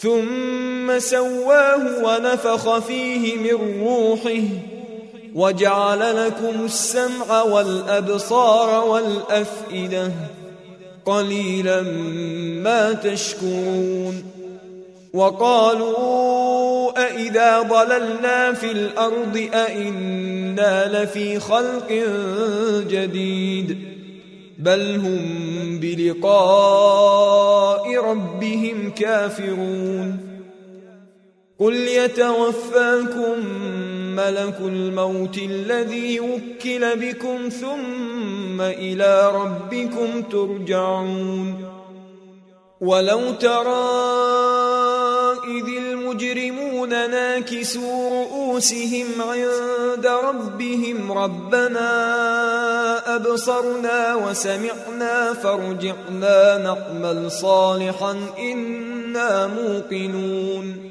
ثم سواه ونفخ فيه من روحه وجعل لكم السمع والأبصار والأفئدة قليلا ما تشكرون وقالوا أإذا ضللنا في الأرض أإنا لفي خلق جديد بل هم بلقاء ربهم كافرون. قل يتوفاكم ملك الموت الذي وكل بكم ثم إلى ربكم ترجعون. ولو ترى إذ المجرمون ناكسوا رؤوسهم عند ربهم ربنا أبصرنا وسمعنا فارجعنا نعمل صالحا إنا موقنون.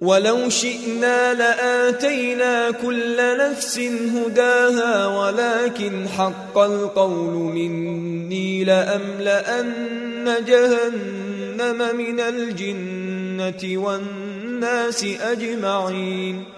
ولو شئنا لآتينا كل نفس هداها ولكن حق القول مني لأملأن جهنم من الجنة والناس أجمعين.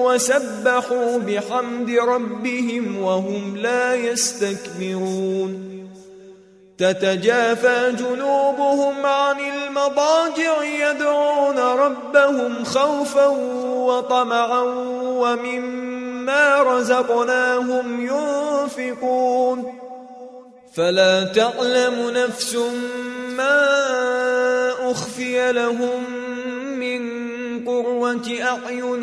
وسبحوا بحمد ربهم وهم لا يستكبرون. تتجافى جنوبهم عن المضاجع يدعون ربهم خوفا وطمعا ومما رزقناهم ينفقون. فلا تعلم نفس ما أخفي لهم من قروه أعين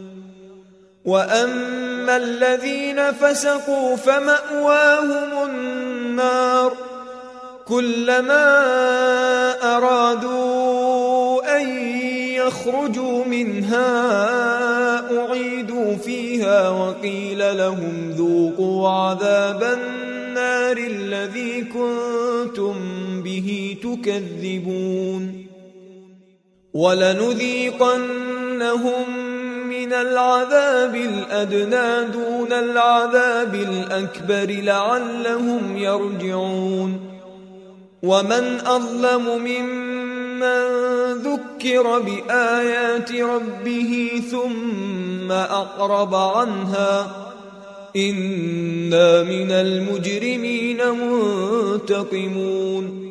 وأما الذين فسقوا فمأواهم النار كلما أرادوا أن يخرجوا منها أعيدوا فيها وقيل لهم ذوقوا عذاب النار الذي كنتم به تكذبون ولنذيقنهم من العذاب الأدنى دون العذاب الأكبر لعلهم يرجعون. ومن أظلم ممن ذكر بآيات ربه ثم أقرب عنها إنا من المجرمين منتقمون.